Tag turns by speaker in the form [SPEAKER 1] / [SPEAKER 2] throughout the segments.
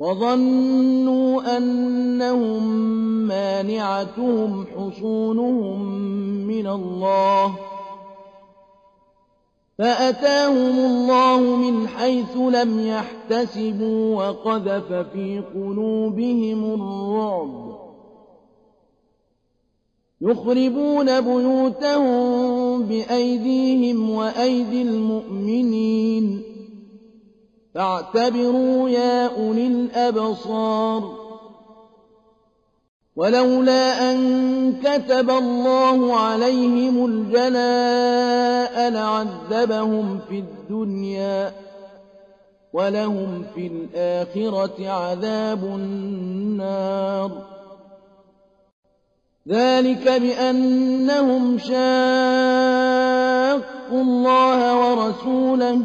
[SPEAKER 1] وظنوا أنهم مانعتهم حصونهم من الله فأتاهم الله من حيث لم يحتسبوا وقذف في قلوبهم الرعب يخربون بيوتهم بأيديهم وأيدي المؤمنين فاعتبروا يا أولي الأبصار ولولا أن كتب الله عليهم الجلاء لعذبهم في الدنيا ولهم في الآخرة عذاب النار ذلك بأنهم شاقوا الله ورسوله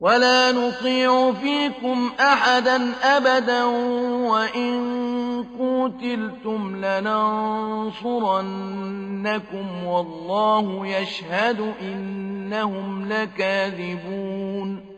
[SPEAKER 1] ولا نطيع فيكم أحدا أبدا وإن قوتلتم لننصرنكم والله يشهد إنهم لكاذبون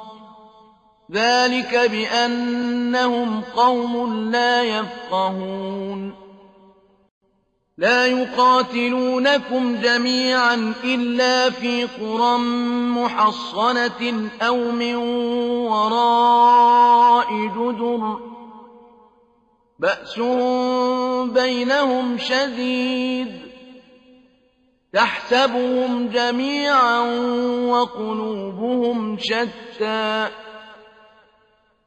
[SPEAKER 1] ذلك بأنهم قوم لا يفقهون لا يقاتلونكم جميعا إلا في قرى محصنة أو من وراء جدر بأس بينهم شديد تحسبهم جميعا وقلوبهم شتى